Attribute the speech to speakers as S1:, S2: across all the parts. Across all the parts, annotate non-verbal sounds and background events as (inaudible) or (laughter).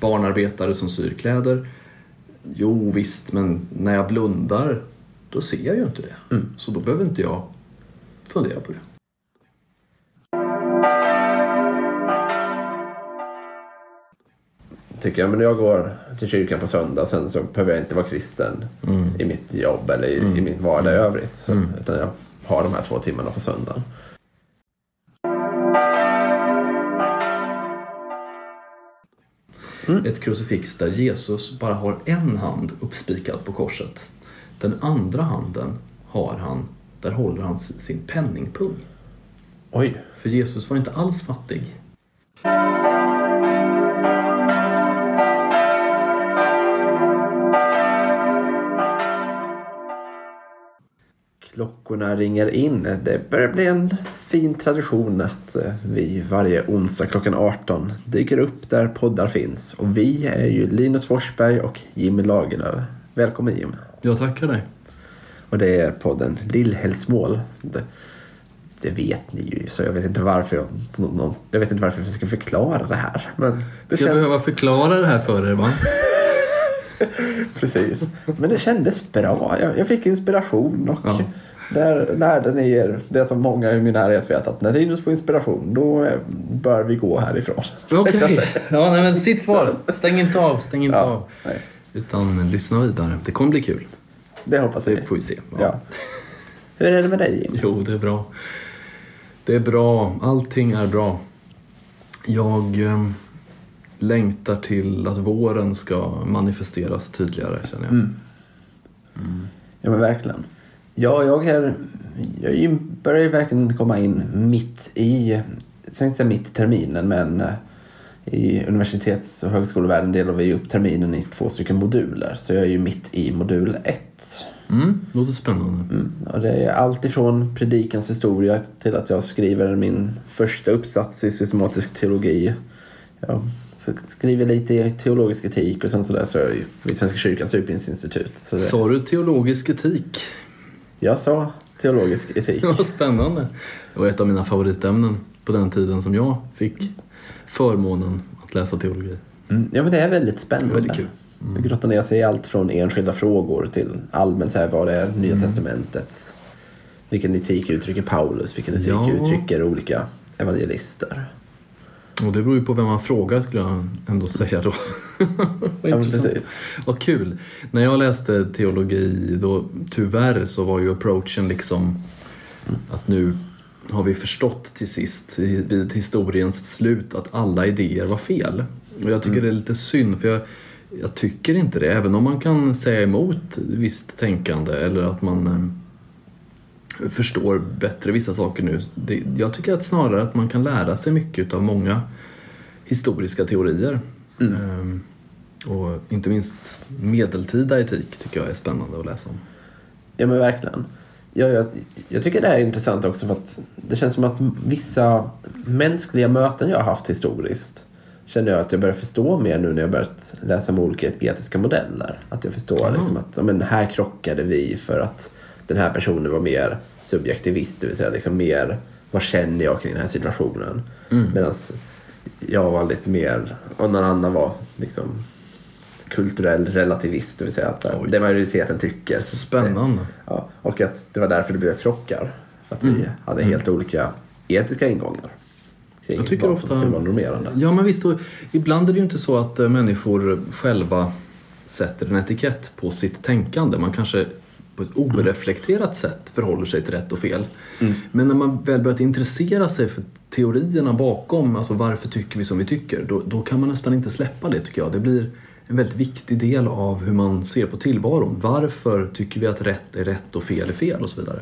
S1: barnarbetare som syr kläder. Jo visst, men när jag blundar då ser jag ju inte det. Så då behöver inte jag fundera på det.
S2: Tycker jag, men jag går till kyrkan på söndag sen så behöver jag inte vara kristen i mitt jobb eller i, i min vardag i övrigt. Så, Utan jag har de här två timmarna på söndagen.
S1: Ett krucifix där Jesus bara har en hand uppspikad på korset. Den andra handen har han, där håller han sin penningpung.
S2: Oj,
S1: För Jesus var inte alls fattig.
S2: Klockorna ringer in. Det börjar bli en fin tradition att eh, vi varje onsdag klockan 18 dyker upp där poddar finns. Och vi är ju Linus Forsberg och Jimmy Lagerlöf. Välkommen Jim.
S1: Jag tackar dig.
S2: Och det är podden Lillhällsmål. Det, det vet ni ju, så jag vet inte varför jag, jag vet inte varför jag ska förklara det här. Men det
S1: Ska jag behöva förklara det här för er va? (laughs)
S2: Precis. Men det kändes bra. Jag, jag fick inspiration och
S1: Ja.
S2: Där lärde ni er det som många i min närhet vet att när Linus får inspiration då bör vi gå härifrån.
S1: Okej. (laughs) Ja, nej, men sitt kvar. Stäng inte av. Stäng inte
S2: Ja,
S1: av.
S2: nej.
S1: Utan lyssna vidare. Det kommer bli kul.
S2: Det hoppas vi.
S1: Det får vi se.
S2: Ja. Hur är det med dig Jim?
S1: Jo, det är bra. Det är bra. Allting är bra. Jag eh, längtar till att våren ska manifesteras tydligare, känner jag.
S2: Mm. Ja men verkligen. Ja, jag, är, jag börjar ju verkligen komma in mitt i, jag tänkte säga mitt i terminen, men eh, i universitets och högskolevärlden delar vi upp terminen i två stycken moduler. Så jag är ju mitt i modul ett.
S1: Mm, låter spännande.
S2: Mm. Och det är allt ifrån predikans historia till att jag skriver min första uppsats i systematisk teologi. Jag skriver lite i teologisk etik och sen så där så är jag ju vid Svenska kyrkans utbildningsinstitut. Så det,
S1: Sa du teologisk etik?
S2: Jag sa teologisk etik. (laughs)
S1: Vad spännande. Det var ett av mina favoritämnen på den tiden som jag fick förmånen att läsa teologi.
S2: Mm. Ja men det är väldigt spännande.
S1: Väldigt kul.
S2: Det grottar ner sig i allt från enskilda frågor till allmänt så här, vad det är Nya
S1: Mm.
S2: Testamentets. Vilken etik uttrycker Paulus? Vilken etik
S1: Ja.
S2: uttrycker olika evangelister?
S1: Och det beror ju på vem man frågar skulle jag ändå säga då. (laughs) Vad
S2: Ja, precis.
S1: Vad kul. När jag läste teologi då tyvärr så var ju approachen liksom att nu har vi förstått till sist vid historiens slut att alla idéer var fel. Och jag tycker det är lite synd för jag, jag tycker inte det. Även om man kan säga emot visst tänkande eller att man eh, förstår bättre vissa saker nu. Det, jag tycker att snarare att man kan lära sig mycket av många historiska teorier. Ehm, och inte minst medeltida etik tycker jag är spännande att läsa om.
S2: Ja men verkligen. Ja, jag, jag tycker det här är intressant också för att det känns som att vissa mänskliga möten jag har haft historiskt känner jag att jag börjar förstå mer nu när jag börjat läsa om olika etiska modeller. Att jag förstår
S1: Ah.
S2: liksom att men här krockade vi för att den här personen var mer subjektivist, det vill säga liksom mer vad känner jag kring den här situationen.
S1: Mm.
S2: Medan jag var lite mer, och någon annan var liksom kulturell relativist, det vill säga att
S1: Oj.
S2: det majoriteten tycker. så-
S1: Spännande.
S2: Ja, och att det var därför det blev krockar. För att vi hade helt olika etiska ingångar. Kring
S1: Jag tycker
S2: vad
S1: ofta-
S2: som skulle vara normerande.
S1: Ja men visst, och ibland är det ju inte så att eh, människor själva sätter en etikett på sitt tänkande. Man kanske på ett oreflekterat sätt förhåller sig till rätt och fel. Men när man väl börjat intressera sig för teorierna bakom, alltså varför tycker vi som vi tycker, då, då kan man nästan inte släppa det tycker jag. Det blir en väldigt viktig del av hur man ser på tillvaron. Varför tycker vi att rätt är rätt och fel är fel och så vidare.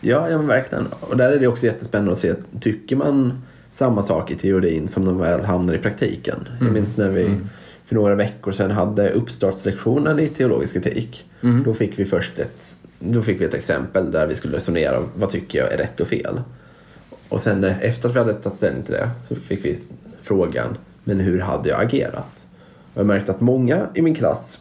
S2: Ja, ja verkligen. Och där är det också jättespännande att se, tycker man samma sak i teorin som de väl hamnar i praktiken? Jag minns när vi för några veckor sedan hade uppstartslektionen i teologisk etik. Då fick vi först ett, då fick vi ett exempel där vi skulle resonera om vad tycker jag är rätt och fel. Och sen efter att vi hade tagit ställning till det så fick vi frågan, men hur hade jag agerat? Och jag märkte att många i min klass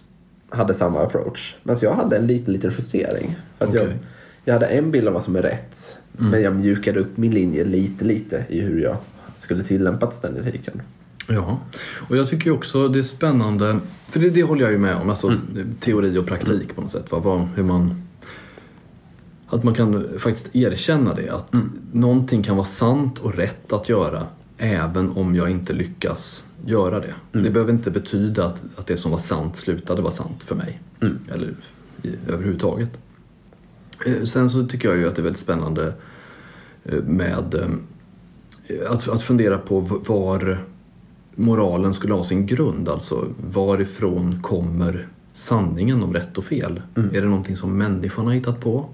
S2: hade samma approach. Men så jag hade en liten, liten justering. Att jag,
S1: Okej.
S2: jag hade en bild av vad som är rätt. Men jag mjukade upp min linje lite, lite i hur jag skulle tillämpa den etiken.
S1: Ja, och jag tycker också det är spännande, för det, det håller jag ju med om, alltså teori och praktik på något sätt. Va? Vad, hur man, att man kan faktiskt erkänna det, att någonting kan vara sant och rätt att göra även om jag inte lyckas göra det. Det behöver inte betyda att, att det som var sant slutade vara sant för mig. Eller i, överhuvudtaget. Eh, Sen så tycker jag ju att det är väldigt spännande eh, med eh, att, att fundera på var moralen skulle ha sin grund. Alltså varifrån kommer sanningen om rätt och fel? Är det någonting som människan har hittat på?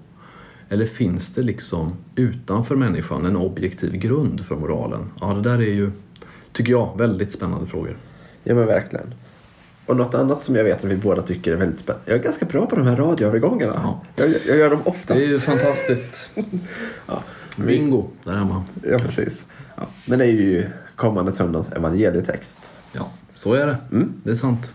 S1: Eller finns det liksom utanför människan en objektiv grund för moralen? Ja, det där är ju, tycker jag, väldigt spännande frågor.
S2: Ja men verkligen. Och något annat som jag vet att vi båda tycker är väldigt spännande. Jag är ganska bra på de här radioövergångarna.
S1: Ja.
S2: Jag, jag gör dem ofta.
S1: Det är ju fantastiskt. (laughs)
S2: Ja,
S1: Bingo där hemma.
S2: ja precis. Ja. Men det är ju kommande söndags evangelietext.
S1: Ja, så är det.
S2: Mm.
S1: Det är sant.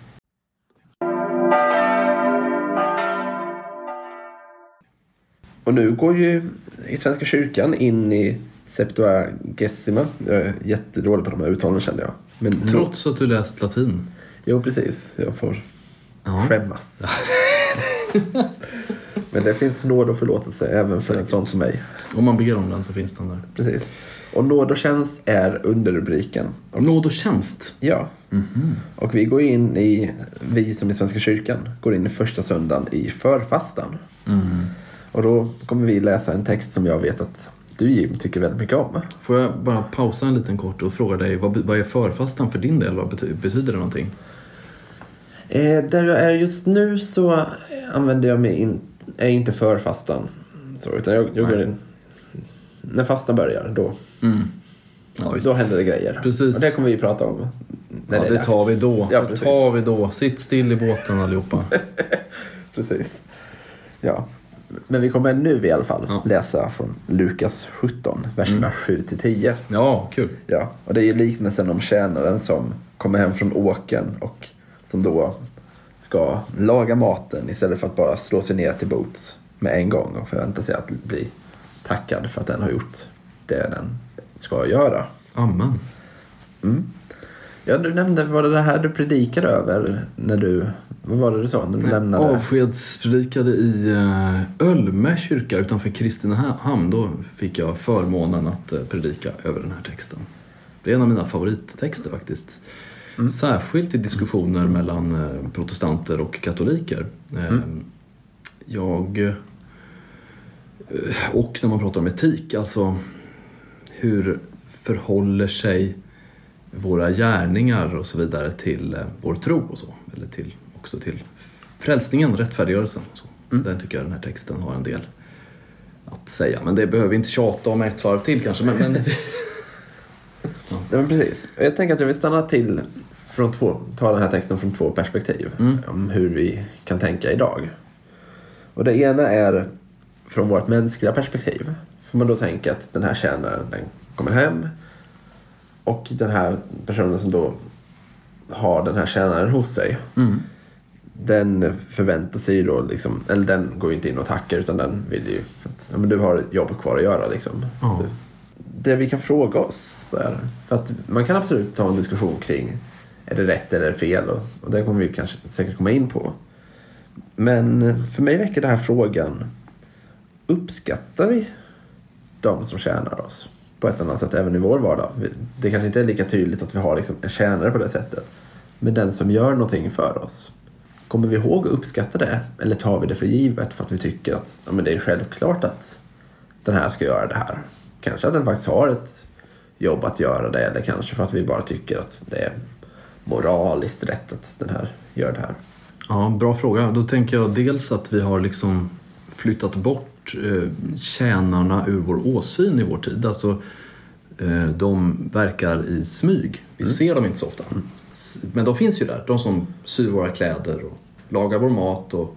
S2: Och nu går ju i Svenska kyrkan in i Septuagesima. Jag är jättedålig på de här uttalen kände jag. Men
S1: Trots att du läst latin.
S2: Jo, precis. Jag får
S1: Ja.
S2: skämmas. (laughs) Men det finns nåd och förlåtelse även för en sån som mig.
S1: Om man ber om den så finns den där.
S2: Precis. Och nåd och tjänst är underrubriken.
S1: Nåd och tjänst.
S2: Ja. Och vi går in i, vi som i Svenska kyrkan, går in i första söndagen i förfastan. Och då kommer vi läsa en text som jag vet att du Jim tycker väldigt mycket om.
S1: Får jag bara pausa en liten kort och fråga dig, vad, vad är förfastan för din del? Vad bety- betyder det någonting?
S2: Eh, där jag är just nu så använder jag mig in, är inte förfastan. Så, utan jag, jag går när fastan börjar, då,
S1: Ja, just.
S2: då händer det grejer.
S1: Precis.
S2: Och det kommer vi prata om. När
S1: ja,
S2: är
S1: det
S2: dags.
S1: tar vi då.
S2: Ja,
S1: det tar vi då. Sitt still i båten allihopa. (laughs)
S2: Precis. Ja. Men vi kommer nu i alla fall
S1: Ja.
S2: läsa från Lukas 17, verserna 7 till 10.
S1: Ja, kul.
S2: Ja, och det är ju liknelsen om tjänaren som kommer hem från åken och som då ska laga maten istället för att bara slå sig ner till bots med en gång och förvänta sig att bli tackad för att den har gjort det den ska göra.
S1: Amen.
S2: Ja, du nämnde, var det det här du predikade över när du, vad var det du sa när du lämnade?
S1: Avskedspredikade i eh, Ölme kyrka utanför Kristinehamn. Då fick jag förmånen att eh, predika över den här texten. Det är en av mina favorittexter faktiskt. Särskilt i diskussioner mellan eh, protestanter och katoliker. Eh, Jag... eh, Och när man pratar om etik, alltså hur förhåller sig våra gärningar och så vidare till vår tro och så. Eller till, också till frälsningen, rättfärdiggörelsen. Så. Där tycker jag den här texten har en del att säga. Men det behöver vi inte tjata om ett varv till kanske. Men, men (laughs)
S2: Ja, men precis. Jag tänker att jag vill stanna till från två, ta den här texten från två perspektiv. Om hur vi kan tänka idag. Och det ena är från vårt mänskliga perspektiv. Får man då tänka att den här tjänaren den kommer hem och den här personen som då har den här tjänaren hos sig. Den förväntar sig då liksom, eller den går ju inte in och tackar utan den vill ju att ja, men du har ett jobb kvar att göra liksom.
S1: Ja.
S2: Du, det vi kan fråga oss är, för att man kan absolut ta en diskussion kring är det rätt eller fel och, och det kommer vi kanske säkert komma in på. Men för mig väcker den här frågan, uppskattar vi de som tjänar oss på ett eller annat sätt även i vår vardag? Det kanske inte är lika tydligt att vi har liksom en tjänare på det sättet. Men den som gör någonting för oss, kommer vi ihåg att uppskatta det? Eller tar vi det för givet för att vi tycker att ja, men det är självklart att den här ska göra det här? Kanske att den faktiskt har ett jobb att göra det eller kanske för att vi bara tycker att det är moraliskt rätt att den här gör det här.
S1: Ja, bra fråga. Då tänker jag dels att vi har liksom flyttat bort eh, tjänarna ur vår åsyn i vår tid. Alltså, eh, de verkar i smyg. Vi ser dem inte så ofta. Men de finns ju där. De som syr våra kläder och lagar vår mat. Och,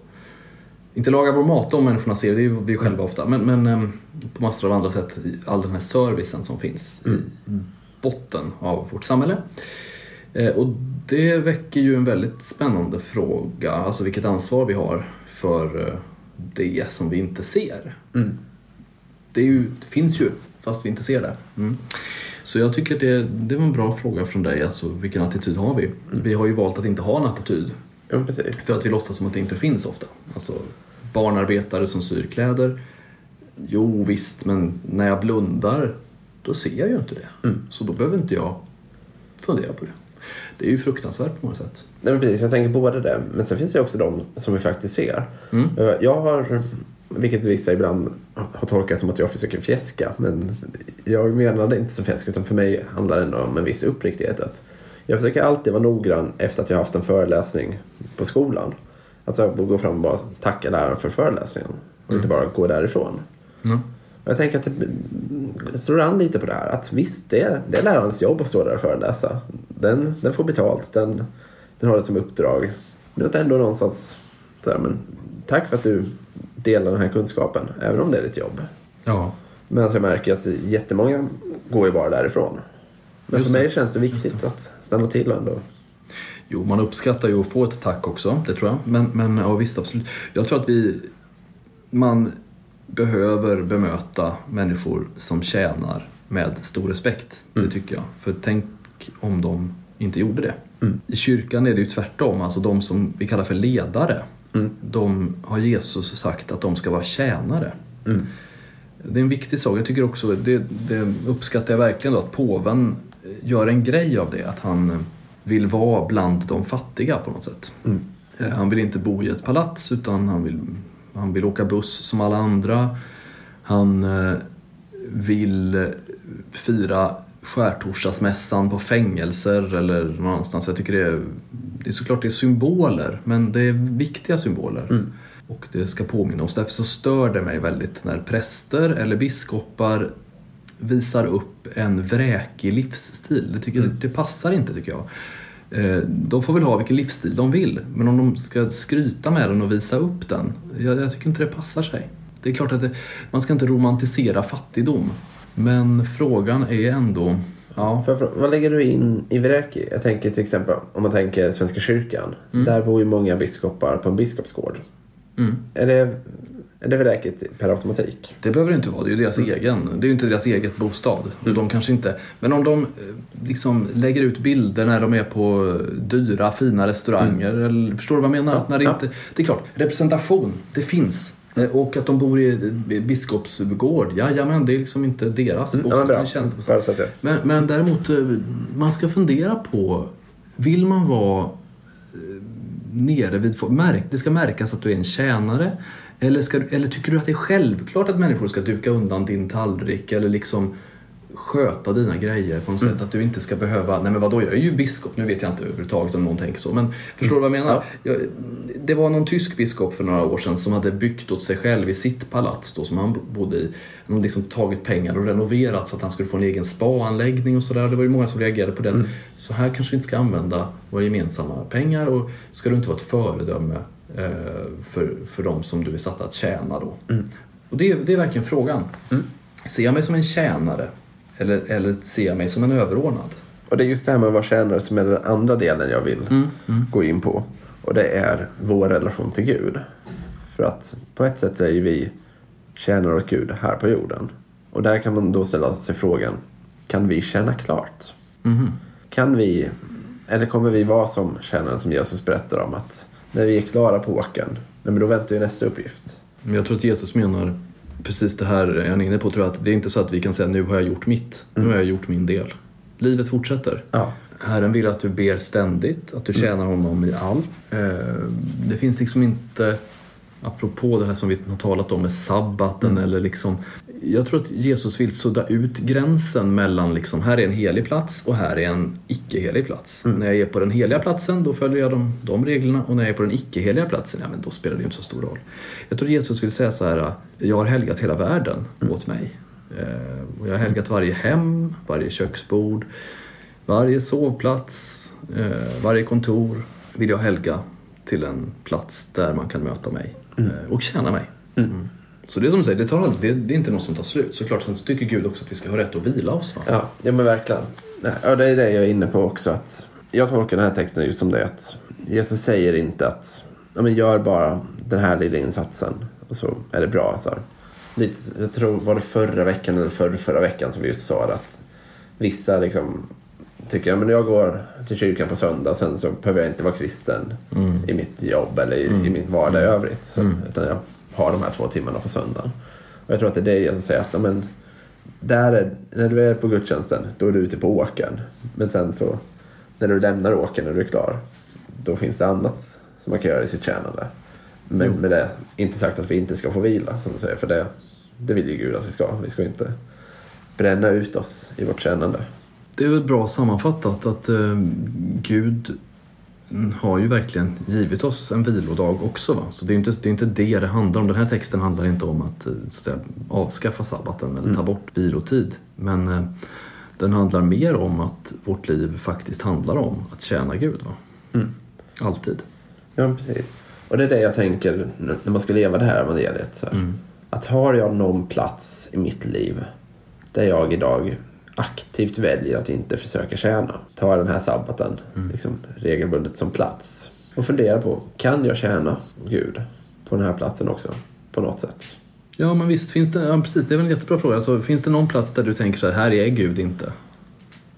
S1: inte lagar vår mat, de människorna ser det är ju vi själva ofta. Men, men eh, på massor av andra sätt, all den här servicen som finns i botten av vårt samhälle. Eh, Och det väcker ju en väldigt spännande fråga, alltså vilket ansvar vi har för eh, det som vi inte ser. Det, är ju, det finns ju, fast vi inte ser det. Mm. Så jag tycker det, det var en bra fråga från dig, alltså vilken attityd har vi? Vi har ju valt att inte ha en attityd
S2: Ja, precis.
S1: för att vi låtsas som att det inte finns ofta. Alltså barnarbetare som syr kläder. Jo visst, men när jag blundar då ser jag ju inte det. Så då behöver inte jag fundera på det. Det är ju fruktansvärt på många sätt.
S2: Nej, men precis, jag tänker både det, men sen finns det också de som vi faktiskt ser.
S1: Mm.
S2: Eh, Jag har, vilket vissa ibland har tolkat som att jag försöker fjäska, men jag menar det inte som fjäsk, utan för mig handlar det ändå om en viss uppriktighet. Att jag försöker alltid vara noggrann efter att jag har haft en föreläsning på skolan. Att jag gå fram och bara tacka läraren för föreläsningen och inte bara gå därifrån. Och Jag tänker att det slår an lite på det här. Att visst, det är, det är lärarens jobb att stå där och föreläsa. Den, den får betalt. Den, den har det som uppdrag. Men att ändå någonstans så här, men tack för att du delar den här kunskapen. Även om det är ditt jobb.
S1: ja.
S2: Men alltså jag märker att jättemånga går ju bara därifrån. Men för mig känns det viktigt att stanna till ändå.
S1: Jo, man uppskattar ju att få ett tack också, det tror jag. Men, men ja, visst, absolut. Jag tror att vi... Man behöver bemöta människor som tjänar med stor respekt. Det tycker jag. För tänk om de inte gjorde det. I kyrkan är det ju tvärtom. Alltså de som vi kallar för ledare. De har Jesus sagt att de ska vara tjänare. Det är en viktig sak. Jag tycker också, det, det uppskattar jag verkligen då, att påven gör en grej av det. Att han vill vara bland de fattiga på något sätt. Eh, Han vill inte bo i ett palats utan han vill, han vill åka buss som alla andra. Han eh, vill eh, fira skärtorsdagsmässan på fängelser eller någon annanstans. Jag tycker det är, det är såklart det är symboler, men det är viktiga symboler. Och det ska påminna oss. Därför så stör det mig väldigt när präster eller biskopar visar upp en vräkig livsstil. Det, tycker, det passar inte tycker jag. Eh, De får väl ha vilken livsstil de vill, men om de ska skryta med den och visa upp den, jag, jag tycker inte det passar sig. Det är klart att det, man ska inte romantisera fattigdom, men frågan är ändå... Ja,
S2: För, vad lägger du in i vräk? Jag tänker till exempel om man tänker Svenska kyrkan. Där bor ju många biskopar på en biskopsgård. Är det, är det vräkigt per automatik?
S1: Det behöver det inte vara, det är ju deras egen. Det är ju inte deras eget bostad. Och De kanske inte, men om de eh, liksom lägger ut bilder när de är på dyra, fina restauranger. Eller, förstår du vad jag menar?
S2: Ja,
S1: när det,
S2: ja.
S1: inte, det är klart, representation, det finns. Eh, Och att de bor i eh, biskopsgård, jajamän, det är liksom inte deras
S2: Ja,
S1: bostad.
S2: men bra. att jag...
S1: men, men däremot, eh, man ska fundera på, vill man vara eh, nere vid, märk, det ska märkas att du är en tjänare eller, ska, eller tycker du att det är självklart att människor ska duka undan din tallrik eller liksom sköta dina grejer på något
S2: Mm.
S1: sätt. Att du inte ska behöva, nej men vadå jag är ju biskop, nu vet jag inte överhuvudtaget om någon tänker så. Men förstår du vad jag menar?
S2: Ja.
S1: Jag, det var någon tysk biskop för några år sedan som hade byggt åt sig själv i sitt palats då, som han bodde i. Han hade liksom tagit pengar och renoverat så att han skulle få en egen spaanläggning och sådär. Det var ju många som reagerade på det.
S2: Mm.
S1: Så här kanske vi inte ska använda våra gemensamma pengar och ska du inte vara ett föredöme för, för de som du är satt att tjäna då.
S2: Mm.
S1: Och det, är- det är verkligen frågan. Ser jag mig som en tjänare eller, eller ser jag mig som en överordnad?
S2: Och det är just det här med att vara tjänare som är den andra delen jag vill gå in på. Och det är vår relation till Gud. För att på ett sätt är ju vi tjänare åt Gud här på jorden. Och där kan man då ställa sig frågan, kan vi tjäna klart? Kan vi, eller kommer vi vara som tjänaren som Jesus berättar om att när vi är klara på åkern, nej, men då väntar ju nästa uppgift.
S1: Men jag tror att Jesus menar precis det här är han inne på. Tror jag, att det är inte så att vi kan säga nu har jag gjort mitt, nu har jag gjort min del. Livet fortsätter.
S2: Ja.
S1: Herren vill att du ber ständigt, att du tjänar honom i allt. Eh, Det finns liksom inte, apropå det här som vi har talat om med sabbaten eller liksom. Jag tror att Jesus vill sudda ut gränsen mellan liksom, här är en helig plats och här är en icke-helig plats. När jag är på den heliga platsen då följer jag de, de reglerna och när jag är på den icke-heliga platsen, ja men då spelar det inte så stor roll. Jag tror Jesus vill säga så här, jag har helgat hela världen åt mig. Eh, Och jag har helgat varje hem, varje köksbord, varje sovplats, eh, varje kontor vill jag helga till en plats där man kan möta mig eh, och tjäna mig. Mm. Så det är som du säger, det, tar, det, det är inte något som tar slut. Såklart, sen så tycker Gud också att vi ska ha rätt att vila oss. Va?
S2: Ja, ja men verkligen. Ja, det är det jag är inne på också. Att jag tolkar den här texten just som det att Jesus säger inte att ja, men gör bara den här lilla insatsen och så är det bra. Så här. Lite, jag tror var det förra veckan eller förra, förra veckan som vi just sa att vissa liksom tycker jag men jag går till kyrkan på söndag sen så behöver jag inte vara kristen i mitt jobb eller i, i min vardag i övrigt. Så, Utan jag har de här två timmarna på söndagen. Och jag tror att det är det Jesus säger att ja, men, där är, när du är på gudstjänsten då är du ute på åkern. Men sen så när du lämnar åkern när du är klar då finns det annat som man kan göra i sitt tjänande. Men med det inte sagt att vi inte ska få vila som du säger för det, det vill ju Gud att vi ska. Vi ska inte bränna ut oss i vårt tjänande.
S1: Det är väl bra sammanfattat att eh, Gud har ju verkligen givit oss en vilodag också. Va? Så det är inte det, är inte det det handlar om. Den här texten handlar inte om att, eh, så att säga, avskaffa sabbaten eller ta bort vilotid. Men eh, den handlar mer om att vårt liv faktiskt handlar om att tjäna Gud. Va? Alltid.
S2: Ja, precis. Och det är det jag tänker när man ska leva det här evangeliet. Så här. Att har jag någon plats i mitt liv där jag idag aktivt väljer att inte försöka tjäna. Ta den här sabbaten liksom, regelbundet som plats. Och fundera på, kan jag tjäna Gud på den här platsen också? På något sätt.
S1: Ja, men visst finns det, ja, precis, det är väl en jättebra fråga. Alltså, finns det någon plats där du tänker så här, här är Gud inte.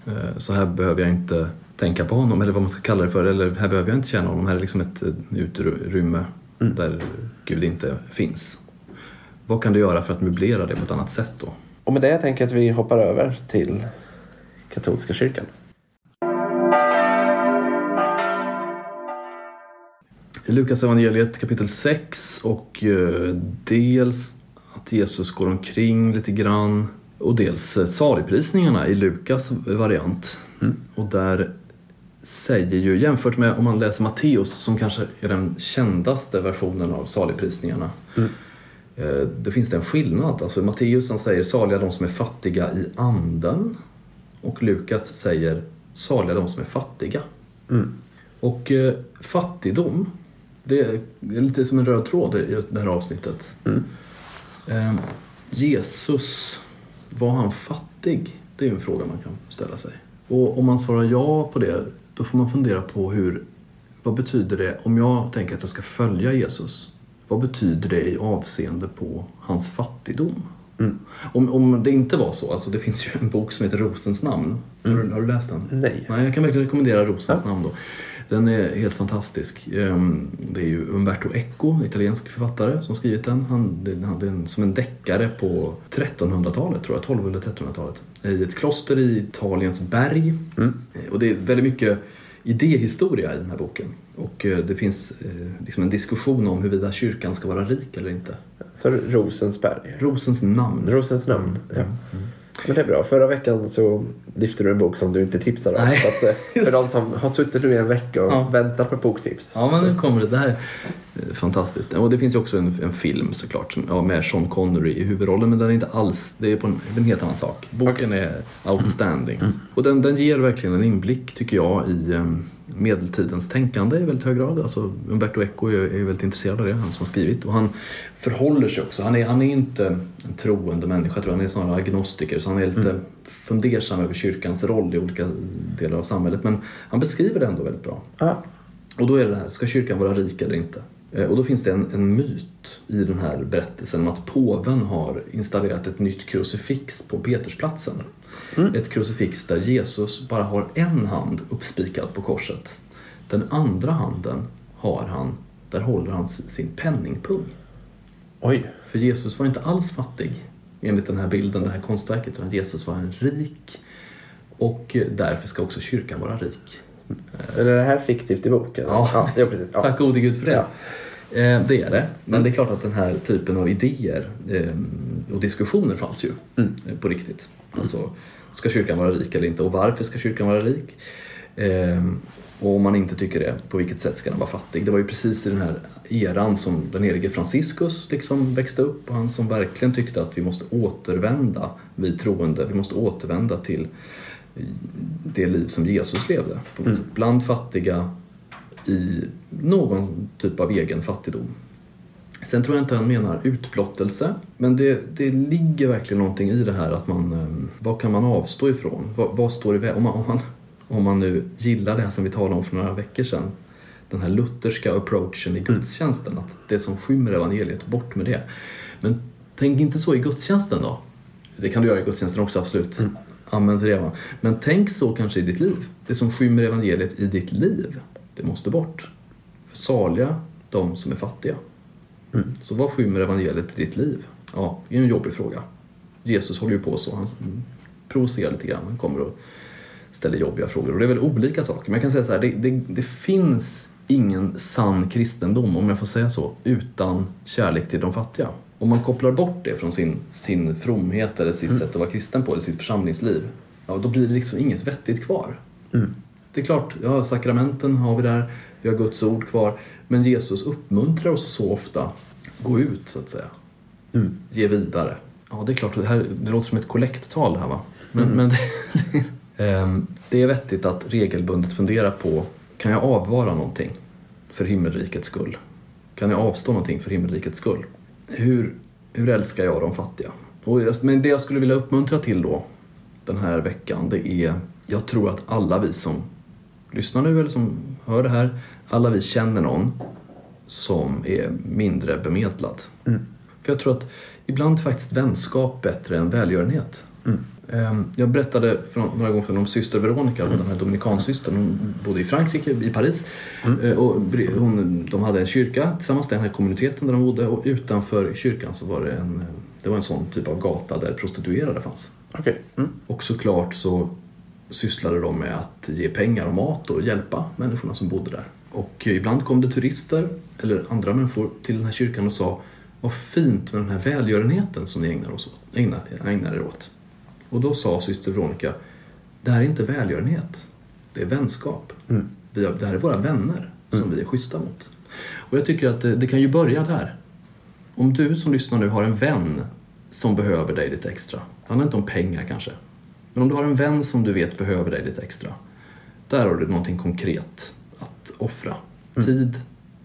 S1: Eh, Så här behöver jag inte tänka på honom, eller vad man ska kalla det för. Eller här behöver jag inte känna honom. Här är liksom ett utrymme där Gud inte finns. Vad kan du göra för att möblera det på ett annat sätt då?
S2: Och med det tänker jag att vi hoppar över till katolska kyrkan.
S1: Lukas evangeliet kapitel 6 och eh, dels att Jesus går omkring lite grann och dels eh, saligprisningarna i Lukas variant. Och där säger ju, jämfört med om man läser Matteus som kanske är den kändaste versionen av saligprisningarna. Eh, Det finns det en skillnad. Alltså Matteus han säger saliga de som är fattiga i anden och Lukas säger saliga de som är fattiga. Och eh, fattigdom, det är lite som en röd tråd i det här avsnittet. Eh, Jesus, var han fattig? Det är en fråga man kan ställa sig. Och om man svarar ja på det, då får man fundera på hur, vad betyder det om jag tänker att jag ska följa Jesus? Vad betyder det i avseende på hans fattigdom? Om, om det inte var så, alltså det finns ju en bok som heter Rosens namn. Har, du, har du läst den?
S2: Nej.
S1: Nej, jag kan verkligen rekommendera Rosens namn då. Den är helt fantastisk. Ehm, Det är ju Umberto Eco, en italiensk författare, som skrivit den. Han, det, han, det är en, som en deckare på 1300-talet, tror jag, 12 eller 1300-talet. I ett kloster i Italiens berg. Eh, Och det är väldigt mycket idéhistoria i den här boken. Och eh, det finns eh, liksom en diskussion om huruvida kyrkan ska vara rik eller inte.
S2: Så Rosensberg.
S1: Rosens namn.
S2: Rosens namn. Ja. Men det är bra. Förra veckan så lyfte du en bok som du inte tipsade om.
S1: Nej,
S2: Så att, eh, (laughs) för de som har suttit nu i en vecka och
S1: Ja.
S2: väntar på boktips.
S1: Ja, men
S2: så,
S1: nu kommer det. Det här är fantastiskt. Och det finns ju också en, en film såklart som, ja, med Sean Connery i huvudrollen men den är inte alls, det är på en, en helt annan sak. Boken är outstanding. Och den, den ger verkligen en inblick tycker jag i um, medeltidens tänkande i väldigt hög grad. Alltså Umberto Eco är, är väldigt intresserad av det, han som har skrivit. Och han förhåller sig också, han är, han är inte en troende människa tror jag, han är snarare agnostiker så han är lite fundersam över kyrkans roll i olika delar av samhället. Men han beskriver det ändå väldigt bra.
S2: Ja.
S1: Och då är det det här, ska kyrkan vara rik eller inte? Eh, Och då finns det en, en myt i den här berättelsen om att påven har installerat ett nytt krucifix på Petersplatsen. Ett krucifix där Jesus bara har en hand uppspikad på korset. Den andra handen har han, där håller han sin penningpung.
S2: Oj.
S1: För Jesus var inte alls fattig enligt den här bilden, det här konstverket, utan Jesus var en rik och därför ska också kyrkan vara rik.
S2: Är det här fiktivt i boken?
S1: Ja.
S2: ja, ja precis. Ja.
S1: Tack gode gud för det.
S2: Ja.
S1: Eh, det är det. Men det är klart att den här typen av idéer eh, och diskussioner fanns ju eh, på riktigt. Alltså, ska kyrkan vara rik eller inte? Och varför ska kyrkan vara rik? Eh, och om man inte tycker det, på vilket sätt ska den vara fattig? Det var ju precis i den här eran som den helige Franciscus liksom växte upp och han som verkligen tyckte att vi måste återvända, vi troende, vi måste återvända till det liv som Jesus levde. På något sätt. Bland fattiga i någon typ av egen fattigdom. Sen tror jag inte han menar utblottelse, men det, det ligger verkligen någonting i det här att man, eh, vad kan man avstå ifrån? Vad, vad står i? Om man, om, man, om man nu gillar det här som vi talade om för några veckor sedan, den här lutherska approachen i gudstjänsten, att det som skymmer evangeliet, bort med det. Men tänk inte så i gudstjänsten då. Det kan du göra i gudstjänsten också, absolut. Amen det. va. Men tänk så kanske i ditt liv. Det som skymmer evangeliet i ditt liv, det måste bort. För saliga de som är fattiga. Så vad skymmer evangeliet i ditt liv? Ja, det är en jobbig fråga. Jesus håller ju på så. Han provocerar lite grann. Han kommer och ställer jobbiga frågor. Och det är väl olika saker. Men jag kan säga så här, det, det, det finns ingen sann kristendom, om jag får säga så, utan kärlek till de fattiga. Om man kopplar bort det från sin, sin fromhet eller sitt sätt att vara kristen på, eller sitt församlingsliv, ja, då blir det liksom inget vettigt kvar. Det är klart, ja, sakramenten har vi där, vi har Guds ord kvar, men Jesus uppmuntrar oss så ofta, gå ut så att säga. Ge vidare. Ja, det är klart, det, här, det låter som ett kollekttal det här va? Men, men det, (laughs) Ehm, det är vettigt att regelbundet fundera på, kan jag avvara någonting för himmelrikets skull? Kan jag avstå någonting för himmelrikets skull? Hur, hur älskar jag de fattiga? Och jag, men det jag skulle vilja uppmuntra till då, den här veckan, det är, jag tror att alla vi som lyssnar nu eller som hör det här, alla vi känner någon som är mindre bemedlad. För jag tror att ibland är faktiskt vänskap bättre än välgörenhet. Ehm, Jag berättade för några gånger sedan om syster Veronica, den här dominikansystern. Hon bodde i Frankrike, i Paris. Eh, Och hon, de hade en kyrka tillsammans, den här kommuniteten där de bodde. Och utanför kyrkan så var det en, det var en sån typ av gata där prostituerade fanns.
S2: Okej. Mm.
S1: Och såklart så sysslade de med att ge pengar och mat och hjälpa människorna som bodde där. Och ibland kom det turister eller andra människor till den här kyrkan och sa Vad fint med den här välgörenheten som ni ägnar, oss åt, ägnar, ägnar er åt. Och då sa syster Veronica Det här är inte välgörenhet. Det är vänskap. Vi har, det här är våra vänner som vi är schyssta mot. Och jag tycker att det, det kan ju börja där. Om du som lyssnar nu har en vän som behöver dig lite extra. Det handlar inte om pengar kanske. Men om du har en vän som du vet behöver dig lite extra. Där har du någonting konkret att offra. Tid,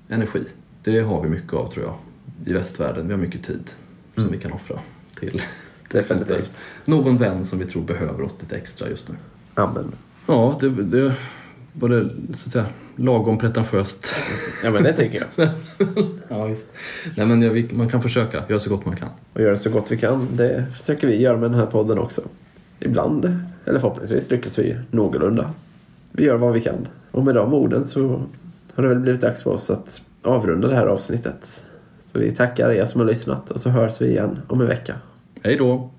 S1: energi. Det har vi mycket av tror jag. I västvärlden. Vi har mycket tid som vi kan offra till
S2: Definitivt.
S1: någon vän som vi tror behöver oss lite extra just nu.
S2: Amen.
S1: Ja, det, det var det så att säga lagom pretentiöst.
S2: Ja, men det tycker jag. (laughs)
S1: ja, visst. Nej, men ja, vi, man kan försöka göra så gott man kan.
S2: Och göra så gott vi kan. Det försöker vi göra med den här podden också. Ibland, eller förhoppningsvis, lyckas vi någorlunda. Vi gör vad vi kan. Och med de orden så har det väl blivit dags för oss att avrunda det här avsnittet. Så vi tackar er som har lyssnat och så hörs vi igen om en vecka.
S1: Hej då!